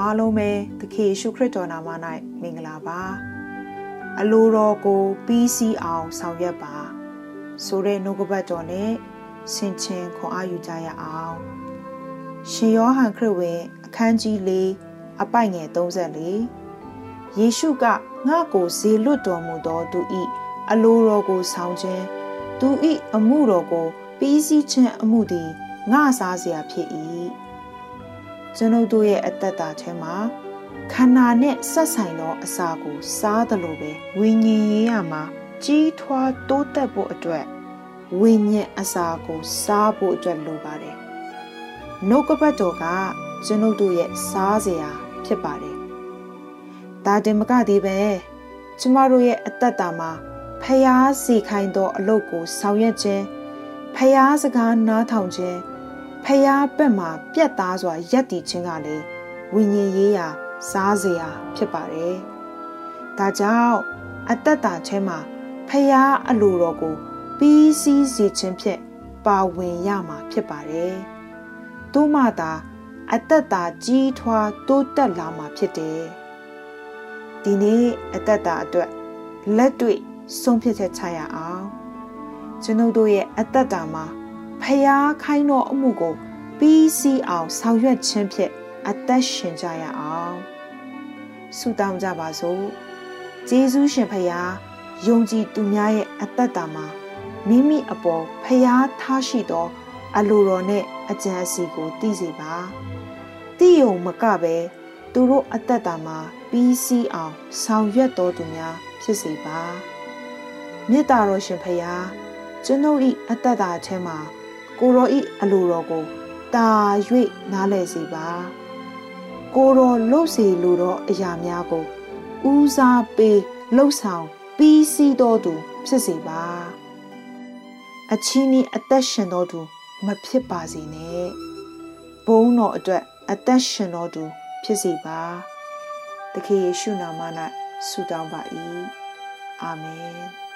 အားလုံးပဲသခင်ယေရှုခရစ်တော်နာမ၌မင်္ဂလာပါအလိုတော်ကိုပြီးစီးအောင်ဆောင်ရွက်ပါဆိုတဲ့နှုတ်ကပတ်တော်နဲ့ဆင်ခြင်ခွန်အားယူကြရအောင်ရှင်ယောဟန်ခရစ်ဝင်အခန်းကြီး၄အပိုက်ငယ်34ယေရှုကငါ့ကိုဇေလွတ်တော်မူသောသူဤအလိုတော်ကိုဆောင်ခြင်းသူဤအမှုတော်ကိုပြီးစီးခြင်းအမှုသည်ငါစားเสียဖြစ်၏ ကျွန်ုပ်တို့ရဲ့အသက်တာထဲမှာခန္ဓာနဲ့ဆက်ဆိုင်သောအစာကိုစားသလိုပဲဝိညာဉ်ရေးရမှာကြီးထွားတိုးတက်ဖို့အတွက်ဝိညာဉ်အစာကိုစားဖို့အတွက်လိုပါတယ်။နှုတ်ကပတ်တော်ကကျွန်ုပ်တို့ရဲ့စားစရာဖြစ်ပါတယ်။ဒါတင်မကသေးပဲကျမတို့ရဲ့အသက်တာမှာဖျားစီခိုင်းသောအလုပ်ကိုဆောင်ရွက်ခြင်းဖျားစကားနားထောင်ခြင်း ဖျားဘက်မှာပြက်သားစွာယက်တည်ခြင်းကလည်းဝိညာဉ်ရေးရာစားစရာဖြစ်ပါတယ်။ဒါကြောင့်အတ္တတာထဲမှာဖျားအလိုတော်ကိုပြီးစည်းစေခြင်းဖြင့်ပါဝင်ရမှာဖြစ်ပါတယ်။သို့မှသာအတ္တတာကြီးထွားတိုးတက်လာမှာဖြစ်တယ်။ဒီနေ့အတ္တတာအတွက်လက်တွေ့ဆုံးဖြတ်ချက်ချရအောင်။ကျွန်ုပ်တို့ရဲ့အတ္တတာမှာဖျားခိုင်းသောအမှုကို ပြီးစီးအောင်ဆောင်ရွက်ခြင်းဖြင့်အသက်ရှင်ကြရအောင်ဆုတောင်းကြပါစို့ဂျေဇုရှင်ဖျားယုံကြည်သူများရဲ့အသက်တာမှာမိမိအပေါ်ဖျားထားရှိသော အလိုတော်နဲ့အကြံအစီကိုသိစေပါသိယုံမကပဲသူတို့အသက်တာမှာပြီးစီးအောင်ဆောင်ရွက်တော်သူများဖြစ်စေပါမေတ္တာတော်ရှင်ဖျားကျွန်ုပ်ဤအသက်တာထဲမှာကိုရောဤအလိုတော်ကို တာ၍နားလည်စေပါကိုတော်လှုပ်စီလိုသောအရာများကိုဦးစားပေးလှုပ်ဆောင်ပြီးစီးတော်သူဖြစ်စေပါအချင်းဤအသက်ရှင်တော်သူမဖြစ်ပါစေနဲ့ဘုန်းတော်အတွက်အသက်ရှင်တော်သူဖြစ်စေပါသခင်ယေရှုနာမ၌ဆုတောင်းပါ၏အာမင်